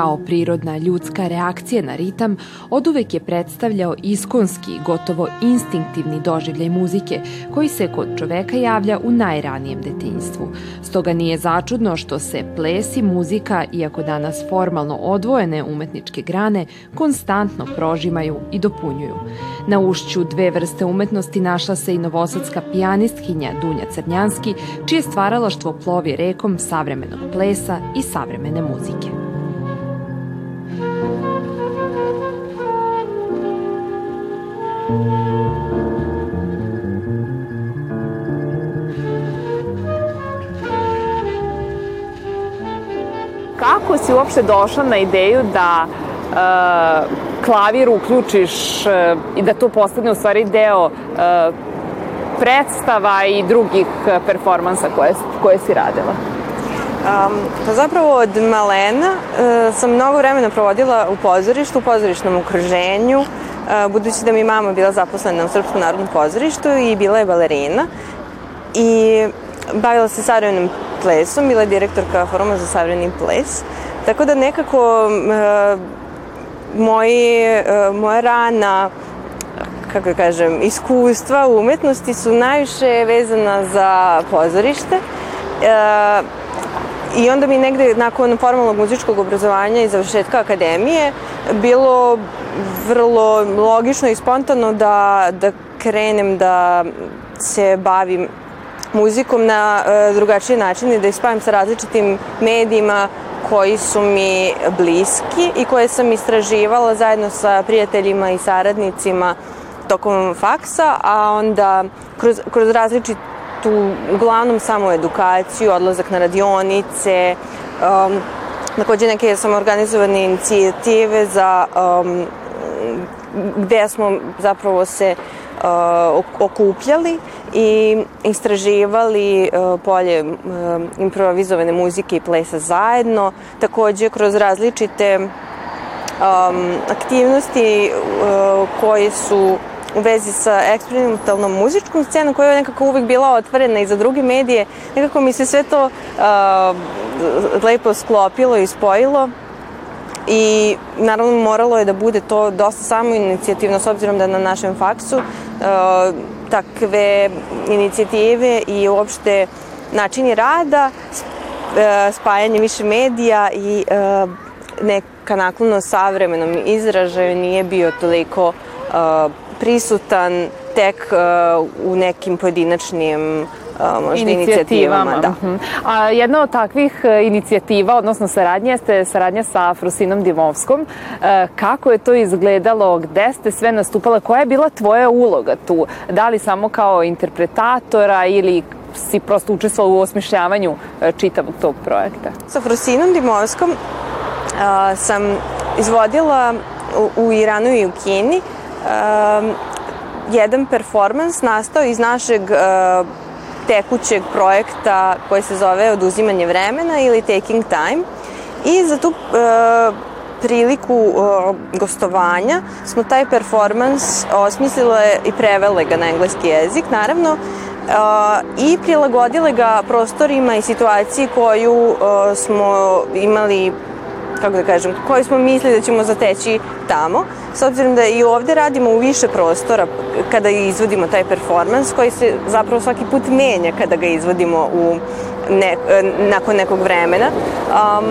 kao prirodna ljudska reakcija na ritam, oduvek je predstavljao iskonski, gotovo instinktivni doživljaj muzike, koji se kod čoveka javlja u najranijem detinjstvu. Stoga nije začudno što se ples i muzika, iako danas formalno odvojene umetničke grane, konstantno prožimaju i dopunjuju. Na ušću dve vrste umetnosti našla se i novosadska pijanistkinja Dunja Crnjanski, čije stvaralaštvo plovi rekom savremenog plesa i savremene muzike. Kako si uopšte došla na ideju da uh, klavir uključiš uh, i da to postane u stvari deo uh, predstava i drugih performansa koje, koje si radila? Um, pa zapravo od malena uh, sam mnogo vremena provodila u pozorištu, u pozorišnom okruženju, uh, budući da mi mama bila zaposlena u Srpskom narodnom pozorištu i bila je balerina i bavila se savremenim plesom, bila je direktorka foruma za savremeni ples. Tako da nekako uh, moji, uh, moja rana kako da kažem, iskustva u umetnosti su najviše vezana za pozorište. Uh, I onda mi negde nakon formalnog muzičkog obrazovanja i završetka akademije bilo vrlo logično i spontano da, da krenem da se bavim muzikom na e, drugačiji način i da ispavim sa različitim medijima koji su mi bliski i koje sam istraživala zajedno sa prijateljima i saradnicima tokom faksa, a onda kroz, kroz različit tu uglavnom samo edukaciju, odlazak na radionice, um, takođe neke organizovane inicijative za um, gde smo zapravo se uh, okupljali i istraživali uh, polje uh, improvizovane muzike i plesa zajedno, takođe kroz različite um, aktivnosti koje su u vezi sa eksperimentalnom muzičkom scenom koja je nekako uvek bila otvorena i za druge medije. Nekako mi se sve to uh, lepo sklopilo i spojilo i naravno moralo je da bude to dosta samo inicijativno s obzirom da na našem faksu uh, takve inicijative i uopšte načini rada, uh, spajanje više medija i uh, neka naklono savremenom izražaju nije bio toliko uh, prisutan tek uh, u nekim pojedinačnim možda inicijativama. Da. Uh mhm. -huh. A jedna od takvih uh, inicijativa, odnosno saradnja, jeste saradnja sa Frusinom Dimovskom. Uh, kako je to izgledalo? Gde ste sve nastupala? Koja je bila tvoja uloga tu? Da li samo kao interpretatora ili si prosto učestvovala u osmišljavanju čitavog tog projekta? Sa Frusinom Dimovskom uh, sam izvodila u, u Iranu i u Kini um, jedan performans nastao iz našeg uh, tekućeg projekta koji se zove Oduzimanje vremena ili Taking Time. I za tu uh, priliku uh, gostovanja smo taj performans osmislile i prevele ga na engleski jezik, naravno, uh, i prilagodile ga prostorima i situaciji koju uh, smo imali kako da kažem, koji smo mislili da ćemo zateći tamo, s obzirom da i ovde radimo u više prostora kada izvodimo taj performans, koji se zapravo svaki put menja kada ga izvodimo u ne, nakon nekog vremena. Um,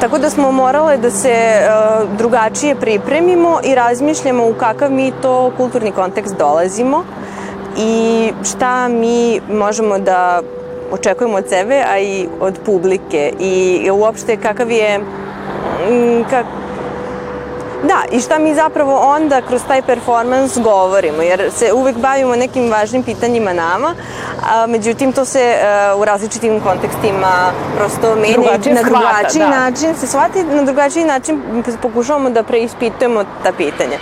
Tako da smo morale da se uh, drugačije pripremimo i razmišljamo u kakav mi to kulturni kontekst dolazimo i šta mi možemo da očekujemo od sebe, a i od publike i uopšte kakav je mm, kak, Da, i šta mi zapravo onda kroz taj performans govorimo, jer se uvek bavimo nekim važnim pitanjima nama, a međutim to se uh, u različitim kontekstima prosto na drugačiji da. način, se shvati na drugačiji način pokušavamo da preispitujemo ta pitanja.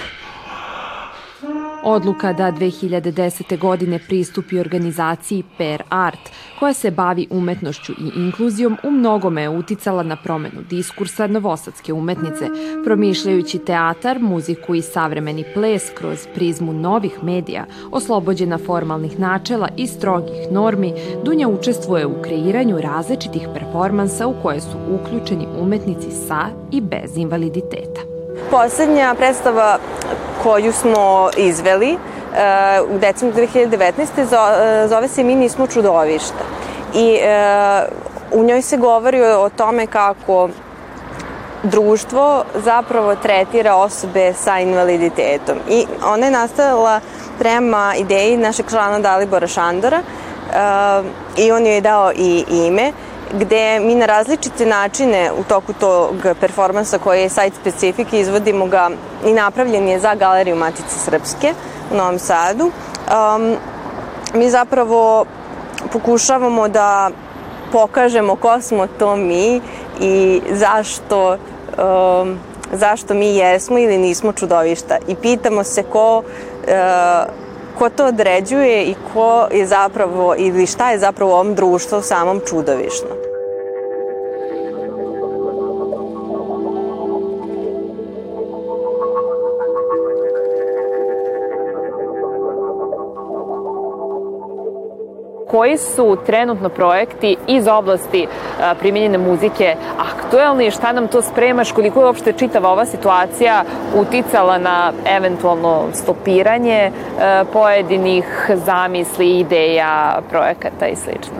Odluka da 2010. godine pristupi organizaciji Per Art, koja se bavi umetnošću i inkluzijom, u mnogome je uticala na promenu diskursa novosadske umetnice, promišljajući teatar, muziku i savremeni ples kroz prizmu novih medija, oslobođena formalnih načela i strogih normi, Dunja učestvuje u kreiranju različitih performansa u koje su uključeni umetnici sa i bez invaliditeta. Poslednja predstava koju smo izveli uh, u decembru 2019. zove se Mi nismo čudovišta. I uh, u njoj se govori o tome kako društvo zapravo tretira osobe sa invaliditetom. I ona je nastala prema ideji našeg člana Dalibora Šandora i on joj je dao i ime gde mi na različite načine u toku tog performansa koji je site specifik izvodimo ga i napravljen je za Galeriju Matice Srpske u Novom Sadu. Um, mi zapravo pokušavamo da pokažemo ko smo to mi i zašto um, zašto mi jesmo ili nismo čudovišta i pitamo se ko uh, ko to određuje i ko je zapravo ili šta je zapravo u ovom društvu samom čudovišno. Koji su trenutno projekti iz oblasti primjenjene muzike aktuelni, šta nam to spremaš, koliko je uopšte čitava ova situacija uticala na eventualno stopiranje pojedinih zamisli, ideja, projekata i slično?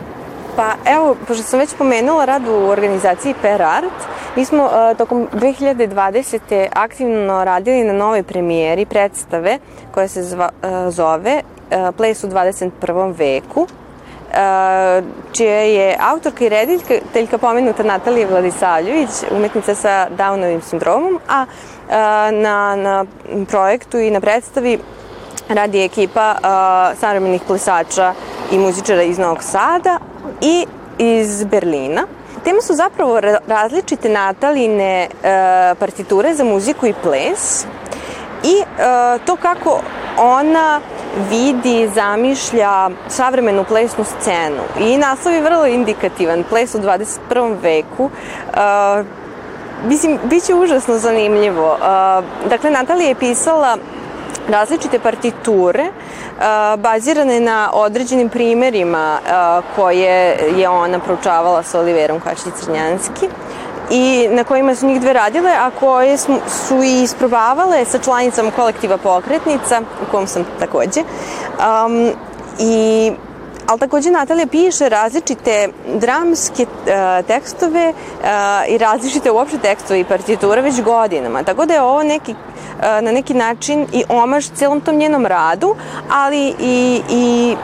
Pa evo, pošto sam već pomenula rad u organizaciji Per Art, mi smo uh, tokom 2020. aktivno radili na novoj premijeri predstave koja se zva, uh, zove uh, Ples u 21. veku čija je autorka i rediteljka pomenuta Natalija Vladisavljević, umetnica sa Downovim sindromom, a na, na projektu i na predstavi radi ekipa savremenih plesača i muzičara iz Novog Sada i iz Berlina. Teme su zapravo različite Nataline partiture za muziku i ples i to kako ona vidi, zamišlja savremenu plesnu scenu. I naslov je vrlo indikativan, ples u 21. veku. Uh, mislim, bit će užasno zanimljivo. Uh, dakle, Natalija je pisala različite partiture uh, bazirane na određenim primerima uh, koje je ona proučavala sa Oliverom Kašić-Crnjanski i na kojima su njih dve radile, a koje su i isprobavale sa članicama kolektiva pokretnica, u kom sam takođe. Um, I ali takođe Natalija piše različite dramske uh, tekstove uh, i različite uopšte tekstove i partiture već godinama. Tako da je ovo neki, uh, na neki način i omaž celom tom njenom radu, ali i, i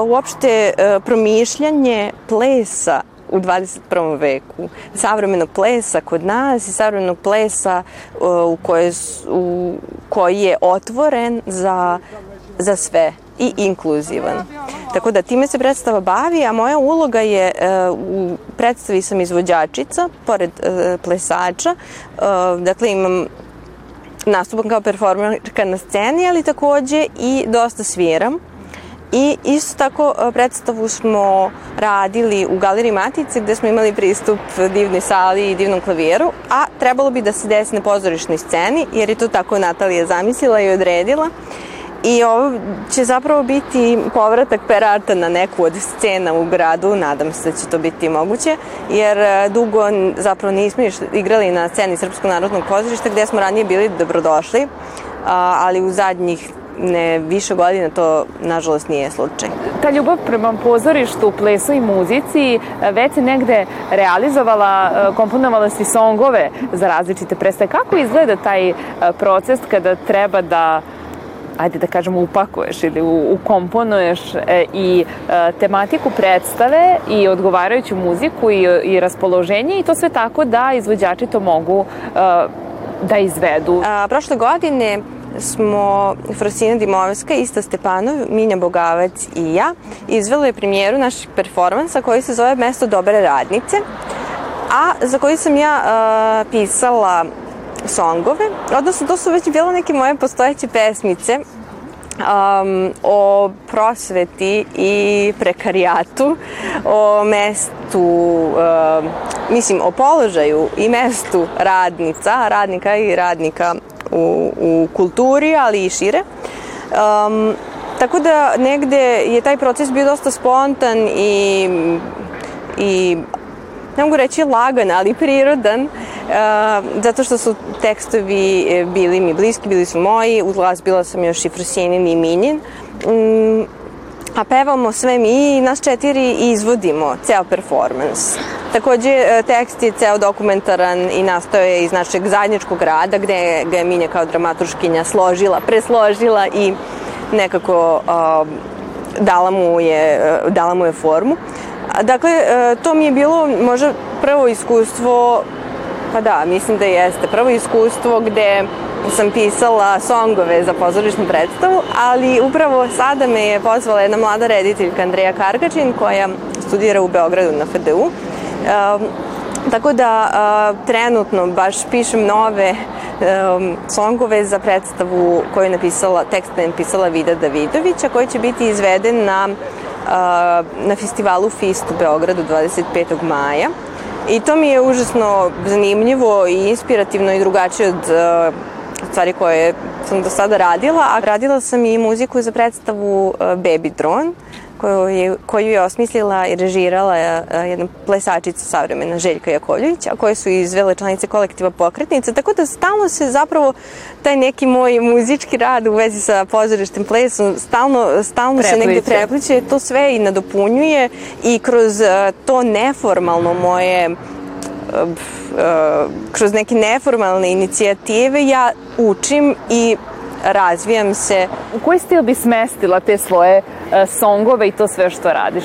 uopšte promišljanje plesa u 21. veku. Savremenog plesa kod nas i savremenog plesa uh, u koje, u, koji je otvoren za, za sve i inkluzivan. Tako da time se predstava bavi, a moja uloga je uh, u predstavi sam izvođačica, pored uh, plesača, dakle imam nastupam kao performerka na sceni, ali takođe i dosta sviram I isto tako e, predstavu smo radili u Galeriji Matice gde smo imali pristup divnoj sali i divnom klavijeru, a trebalo bi da se desi na pozorišnoj sceni jer je to tako Natalija zamislila i odredila. I ovo će zapravo biti povratak perarta na neku od scena u gradu, nadam se da će to biti moguće, jer e, dugo zapravo nismo igrali na sceni Srpskog narodnog pozorišta gde smo ranije bili dobrodošli, ali u zadnjih ne više godina to nažalost nije slučaj. Ta ljubav prema pozorištu, plesu i muzici već se negde realizovala, komponovala si songove za različite predstave. Kako izgleda taj proces kada treba da ajde da kažemo upakuješ ili ukomponuješ e, i e, tematiku predstave i odgovarajuću muziku i, i raspoloženje i to sve tako da izvođači to mogu e, da izvedu. A, prošle godine smo Frosina Dimovska, Ista Stepanov, Minja Bogavac i ja izveli premijeru našeg performansa koji se zove Mesto dobre radnice, a za koji sam ja uh, pisala songove, odnosno to su već bile neke moje postojeće pesmice um, o prosveti i prekarijatu, o mestu, um, mislim, o položaju i mestu radnica, radnika i radnika u, u kulturi, ali i šire. Um, tako da negde je taj proces bio dosta spontan i, i ne mogu reći lagan, ali prirodan, uh, zato što su tekstovi e, bili mi bliski, bili su moji, uz glas bila sam još i Frusinin i Minjin. Um, a pevamo sve mi i nas četiri izvodimo ceo performans. Takođe, e, tekst je ceo dokumentaran i nastao je iz našeg zajedničkog rada gde ga je Minja kao dramaturškinja složila, presložila i nekako uh, dala, mu je, dala mu je formu. Dakle, to mi je bilo možda prvo iskustvo, pa da, mislim da jeste, prvo iskustvo gde sam pisala songove za pozorišnu predstavu, ali upravo sada me je pozvala jedna mlada rediteljka Andreja Kargačin koja studira u Beogradu na FDU. Um, tako da trenutno baš pišem nove um, songove za predstavu koju je napisala, tekst je napisala Vida Davidovića, koji će biti izveden na, uh, na festivalu FIST u Beogradu 25. maja. I to mi je užasno zanimljivo i inspirativno i drugačije od uh, stvari koje sam do sada radila, a radila sam i muziku za predstavu Baby Drone, koju je, koju je osmislila i režirala uh, jedna plesačica savremena Željka Jakovljević, a koje su izvele članice kolektiva Pokretnice, tako da stalno se zapravo taj neki moj muzički rad u vezi sa pozorištem plesom stalno, stalno se negde prepliče, to sve i nadopunjuje i kroz uh, to neformalno moje kroz neke neformalne inicijative ja učim i razvijam se. U koji stil bi smestila te svoje e, songove i to sve što radiš?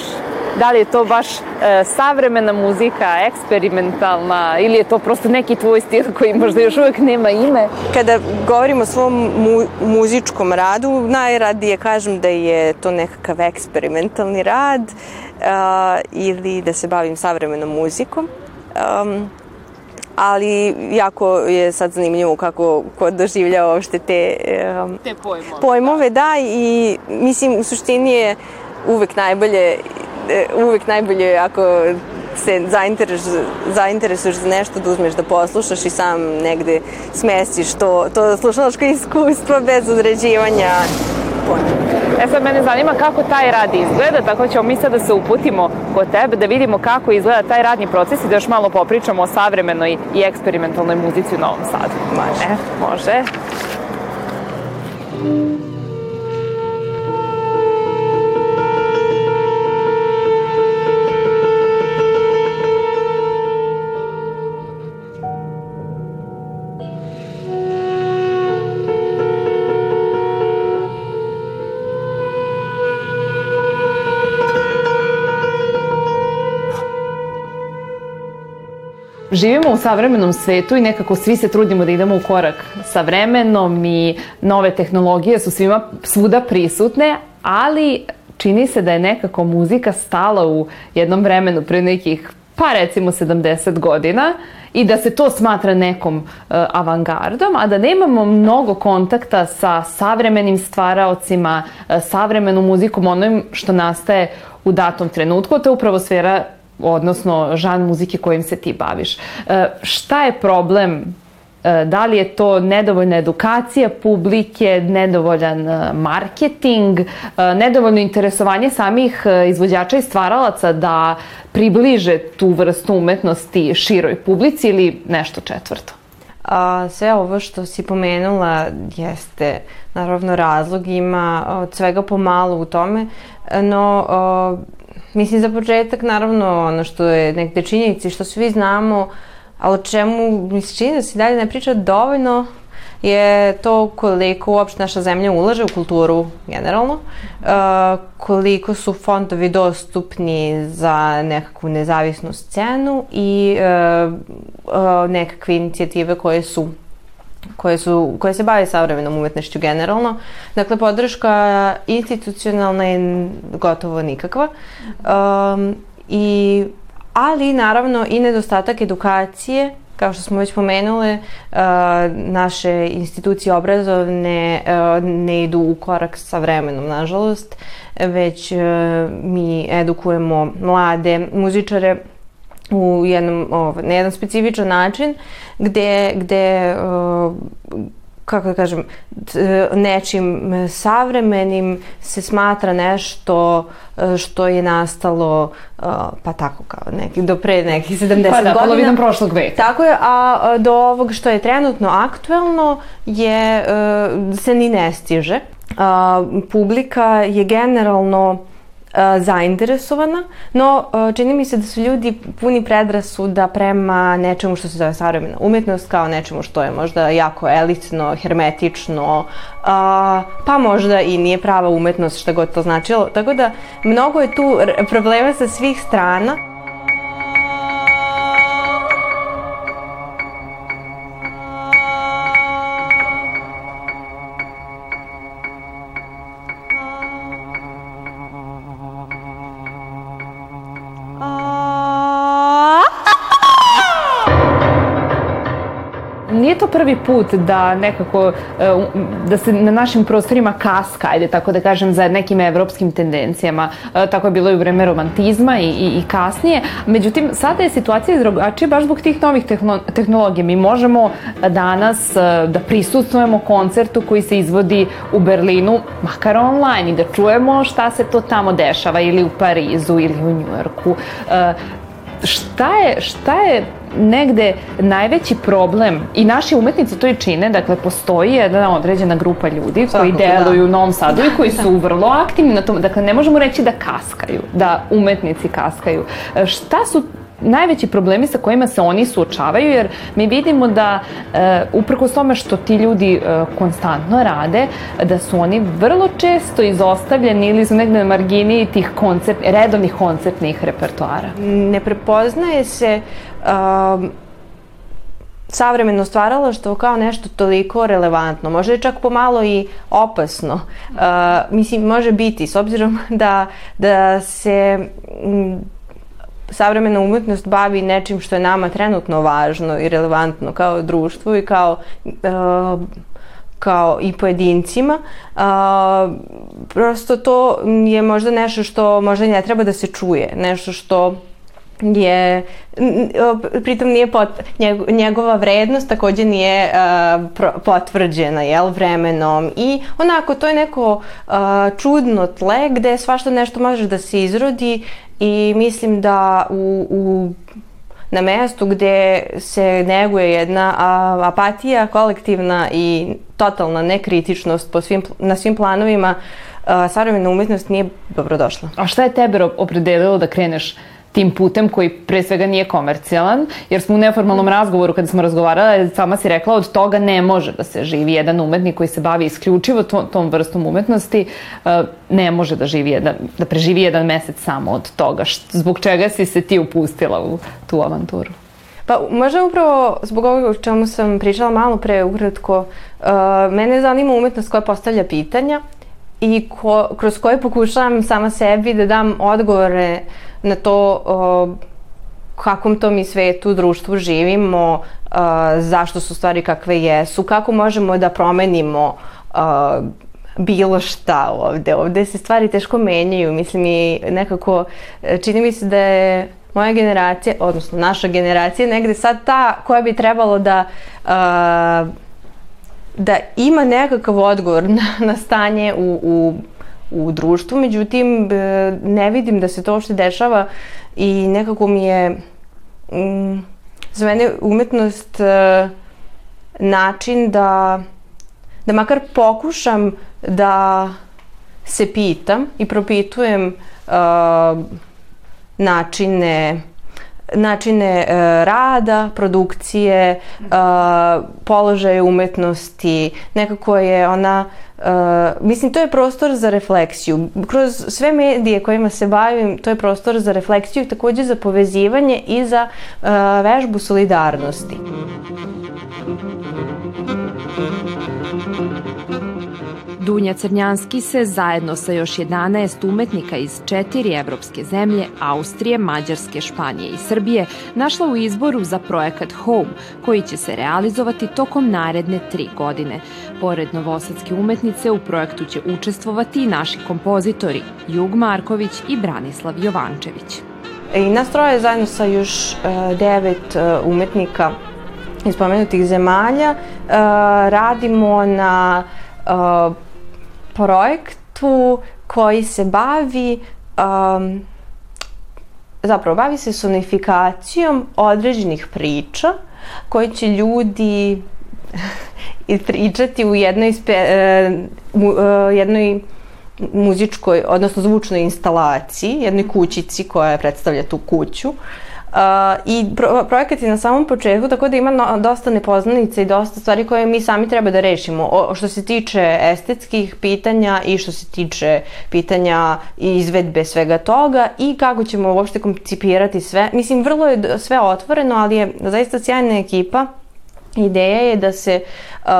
Da li je to baš e, savremena muzika, eksperimentalna ili je to prosto neki tvoj stil koji možda još uvek nema ime? Kada govorim o svom mu muzičkom radu, najradije kažem da je to nekakav eksperimentalni rad uh, ili da se bavim savremenom muzikom. Um, ali jako je sad zanimljivo kako ko doživlja uopšte te, um, te pojmove. pojmove. Da, i mislim u suštini je uvek najbolje e, uvek najbolje ako se zainteres, zainteresuješ za nešto da uzmeš da poslušaš i sam negde smestiš to, to slušalačko iskustvo bez određivanja pojma. E sad mene zanima kako taj rad izgleda, tako ćemo mi sad da se uputimo kod tebe, da vidimo kako izgleda taj radni proces i da još malo popričamo o savremenoj i eksperimentalnoj muzici u Novom Sadu. Može. E, može. Živimo u savremenom svetu i nekako svi se trudimo da idemo u korak sa vremenom i nove tehnologije su svima svuda prisutne, ali čini se da je nekako muzika stala u jednom vremenu pre nekih pa recimo 70 godina i da se to smatra nekom uh, avangardom, a da nemamo mnogo kontakta sa savremenim stvaraocima, uh, savremenom muzikom, onom što nastaje u datom trenutku. To je upravo sfera odnosno žan muzike kojim se ti baviš. E, šta je problem e, da li je to nedovoljna edukacija publike, nedovoljan e, marketing, nedovoljno interesovanje samih izvođača i stvaralaca da približe tu vrstu umetnosti široj publici ili nešto četvrto? A, sve ovo što si pomenula jeste naravno razlog, ima od svega pomalo u tome, no o, Mislim, za početak, naravno, ono što je negde činjenici, što svi znamo, a o čemu mi se čini da se dalje ne priča dovoljno, je to koliko uopšte naša zemlja ulaže u kulturu generalno, uh, koliko su fondovi dostupni za nekakvu nezavisnu scenu i uh, uh, nekakve inicijative koje su koje, su, koje se bave savremenom umetnošću generalno. Dakle, podrška institucionalna je gotovo nikakva. Um, i, ali, naravno, i nedostatak edukacije kao što smo već pomenule, naše institucije obrazovne ne idu u korak sa vremenom, nažalost, već mi edukujemo mlade muzičare u jednom, na jedan specifičan način gde, gde kako da kažem, nečim savremenim se smatra nešto e, što je nastalo e, pa tako kao neki, do pre nekih 70 godina. Pa da, polovinom prošlog veka. Tako je, a do ovog što je trenutno aktuelno je, e, se ni ne stiže. Publika je generalno zainteresovana, no čini mi se da su ljudi puni predrasuda prema nečemu što se zove savremena umetnost, kao nečemu što je možda jako elitno, hermetično, pa možda i nije prava umetnost, šta god to značilo. Tako da mnogo je tu problema sa svih strana. Nije to prvi put da nekako, e, da se na našim prostorima kaska, ajde tako da kažem, za nekim evropskim tendencijama. E, tako je bilo i u vreme romantizma i, i, i kasnije. Međutim, sada je situacija drugačija baš zbog tih novih tehnologija. Mi možemo danas e, da prisustujemo koncertu koji se izvodi u Berlinu, makar online, i da čujemo šta se to tamo dešava, ili u Parizu, ili u Njujorku. Šta je, šta je negde najveći problem i naši umetnici to i čine, dakle postoji jedna određena grupa ljudi koji da. deluju da. u Novom Sadu i koji su vrlo aktivni na tom, dakle ne možemo reći da kaskaju, da umetnici kaskaju. E, šta su najveći problemi sa kojima se oni suočavaju, jer mi vidimo da e, uprkos tome što ti ljudi e, konstantno rade, da su oni vrlo često izostavljeni ili su negde na margini tih koncept, redovnih koncertnih repertoara. Ne prepoznaje se um, savremeno stvaralaštvo kao nešto toliko relevantno, možda je čak pomalo i opasno. Uh, mislim, može biti, s obzirom da, da se savremena umetnost bavi nečim što je nama trenutno važno i relevantno kao društvu i kao uh, kao i pojedincima. Uh, prosto to je možda nešto što možda ne treba da se čuje, nešto što je, pritom nije pot, njegova vrednost takođe nije uh, potvrđena jel, vremenom i onako to je neko uh, čudno tle gde svašta nešto može da se izrodi i mislim da u, u na mestu gde se neguje jedna apatija kolektivna i totalna nekritičnost po svim, na svim planovima, a, savremena umetnost nije dobrodošla. A šta je tebe opredelilo da kreneš tim putem koji pre svega nije komercijalan, jer smo u neformalnom razgovoru kada smo razgovarali, sama si rekla od toga ne može da se živi jedan umetnik koji se bavi isključivo to, tom vrstom umetnosti, uh, ne može da živi jedan, da preživi jedan mesec samo od toga. Zbog čega si se ti upustila u tu avanturu? Pa možda upravo zbog ovoga o čemu sam pričala malo pre ukratko, uh, mene zanima umetnost koja postavlja pitanja i ko, kroz koje pokušavam sama sebi da dam odgovore na to o, kakvom to mi svetu, društvu živimo, uh, zašto su stvari kakve jesu, kako možemo da promenimo uh, bilo šta ovde. Ovde se stvari teško menjaju, mislim i nekako čini mi se da je moja generacija, odnosno naša generacija negde sad ta koja bi trebalo da uh, da ima nekakav odgovor na, na stanje u, u u društvu, međutim e, ne vidim da se to uopšte dešava i nekako mi je mm, za mene umetnost e, način da da makar pokušam da se pitam i propitujem uh, načine načine uh, rada, produkcije, uh, položaje umetnosti, nekako je ona Uh, mislim, to je prostor za refleksiju. Kroz sve medije kojima se bavim, to je prostor za refleksiju i takođe za povezivanje i za vežbu solidarnosti. Dunja Crnjanski se zajedno sa još 11 umetnika iz četiri evropske zemlje, Austrije, Mađarske, Španije i Srbije, našla u izboru za projekat Home, koji će se realizovati tokom naredne tri godine. Pored novosadske umetnice, u projektu će učestvovati i naši kompozitori Jug Marković i Branislav Jovančević. I nas troje zajedno sa još uh, devet uh, umetnika iz pomenutih zemalja radimo na projektu koji se bavi um, zapravo bavi se sonifikacijom određenih priča koji će ljudi pričati u jednoj, spe, uh, mu, uh, jednoj muzičkoj, odnosno zvučnoj instalaciji, jednoj kućici koja predstavlja tu kuću. Uh, I pro, projekat je na samom početku, tako da ima no, dosta nepoznanica i dosta stvari koje mi sami treba da rešimo. O, što se tiče estetskih pitanja i što se tiče pitanja izvedbe svega toga i kako ćemo uopšte koncipirati sve. Mislim, vrlo je sve otvoreno, ali je zaista sjajna ekipa Ideja je da se uh,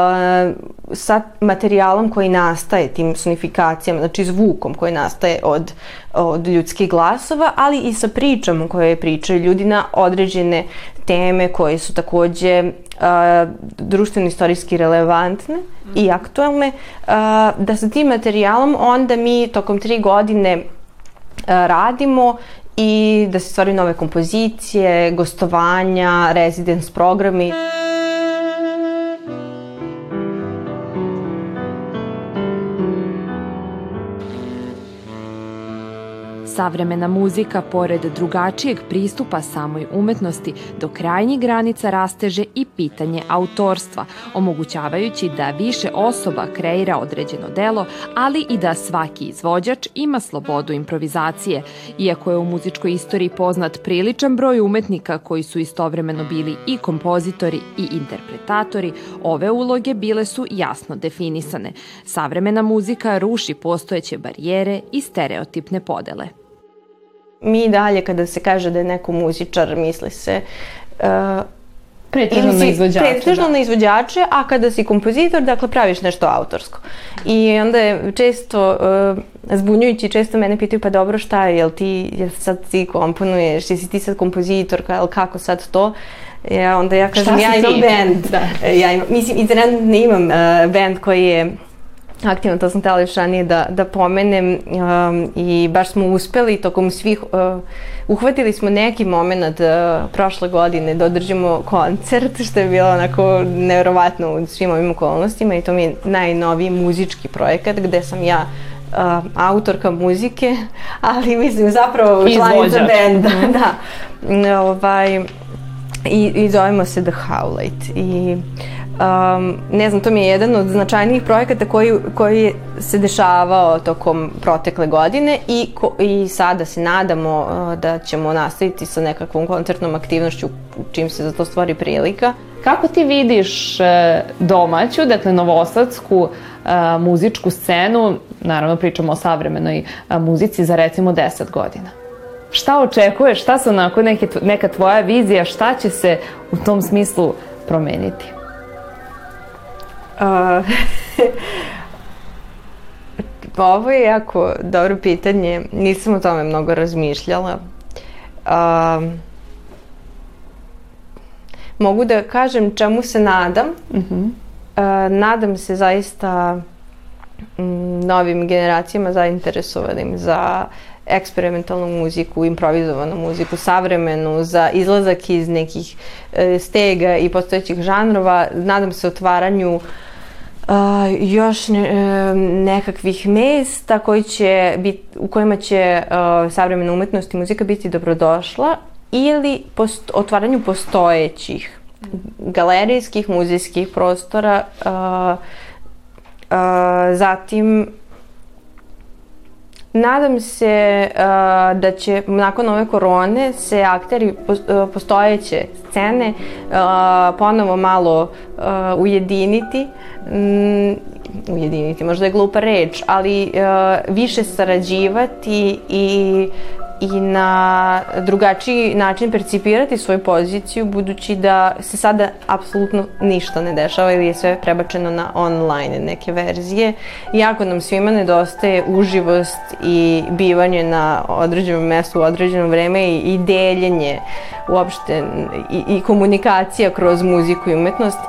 sa materijalom koji nastaje, tim sonifikacijama, znači zvukom koji nastaje od, od ljudskih glasova, ali i sa pričama koje pričaju ljudi na određene teme koje su takođe uh, društveno-istorijski relevantne mm. i aktualne, uh, da sa tim materijalom onda mi tokom tri godine uh, radimo i da se stvaraju nove kompozicije, gostovanja, residence programi. Savremena muzika, pored drugačijeg pristupa samoj umetnosti, do krajnjih granica rasteže i pitanje autorstva, omogućavajući da više osoba kreira određeno delo, ali i da svaki izvođač ima slobodu improvizacije. Iako je u muzičkoj istoriji poznat priličan broj umetnika koji su istovremeno bili i kompozitori i interpretatori, ove uloge bile su jasno definisane. Savremena muzika ruši postojeće barijere i stereotipne podele mi dalje kada se kaže da je neko muzičar, misli se uh, Pretežno na izvođače. Pretežno da. na izvođače, a kada si kompozitor, dakle praviš nešto autorsko. I onda je često uh, zbunjujući, često mene pitaju pa dobro šta je, jel ti, jel sad ti komponuješ, jesi ti sad kompozitorka, jel kako sad to? Ja, onda ja kažem, ja imam band. Da. Ja imam, mislim, i trenutno imam uh, band koji je aktivno, to sam htela još ranije da, da pomenem um, i baš smo uspeli tokom svih, uh, uhvatili smo neki moment uh, prošle godine da održimo koncert, što je bilo onako nevjerovatno u svim ovim okolnostima i to mi je najnoviji muzički projekat gde sam ja uh, autorka muzike, ali mislim zapravo članica benda, da. Ovaj, i, I zovemo se The Howlite. I Um, ne znam, to mi je jedan od značajnijih projekata koji, koji se dešavao tokom protekle godine i, ko, i sada se nadamo uh, da ćemo nastaviti sa nekakvom koncertnom aktivnošću čim se za to stvori prilika. Kako ti vidiš uh, domaću, dakle novosadsku uh, muzičku scenu, naravno pričamo o savremenoj muzici za recimo 10 godina? Šta očekuješ, šta su onako neke, neka tvoja vizija, šta će se u tom smislu promeniti? Uh, ovo je jako dobro pitanje. Nisam o tome mnogo razmišljala. Uh, mogu da kažem čemu se nadam. Uh -huh. uh, nadam se zaista m, novim generacijama zainteresovanim za eksperimentalnu muziku, improvizovanu muziku, savremenu, za izlazak iz nekih e, stega i postojećih žanrova. Nadam se otvaranju još ne, e, nekakvih mesta koji će bit, u kojima će uh, savremena umetnost i muzika biti dobrodošla ili post, otvaranju postojećih galerijskih, muzejskih prostora. Uh, uh, zatim Nadam se uh, da će nakon ove korone se akteri postojeće scene uh, ponovo malo uh, ujediniti. Mm, ujediniti, možda je glupa reč, ali uh, više sarađivati i i na drugačiji način percipirati svoju poziciju budući da se sada apsolutno ništa ne dešava ili je sve prebačeno na online neke verzije. Iako nam svima nedostaje uživost i bivanje na određenom mestu u određeno vreme i, i deljenje uopšte i, i komunikacija kroz muziku i umetnost,